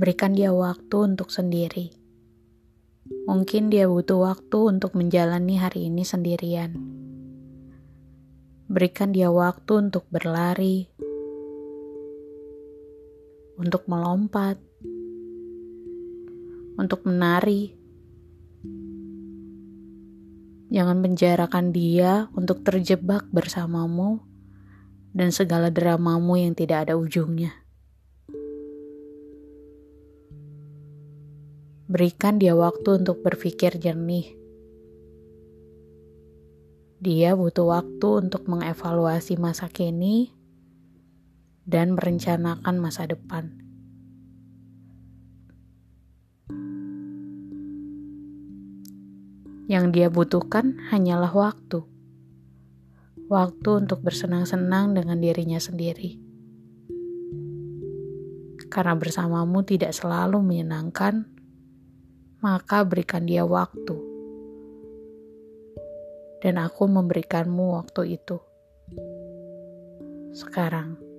Berikan dia waktu untuk sendiri. Mungkin dia butuh waktu untuk menjalani hari ini sendirian. Berikan dia waktu untuk berlari, untuk melompat, untuk menari. Jangan penjarakan dia untuk terjebak bersamamu dan segala dramamu yang tidak ada ujungnya. Berikan dia waktu untuk berpikir jernih. Dia butuh waktu untuk mengevaluasi masa kini dan merencanakan masa depan. Yang dia butuhkan hanyalah waktu. Waktu untuk bersenang-senang dengan dirinya sendiri. Karena bersamamu tidak selalu menyenangkan maka berikan dia waktu. Dan aku memberikanmu waktu itu. Sekarang.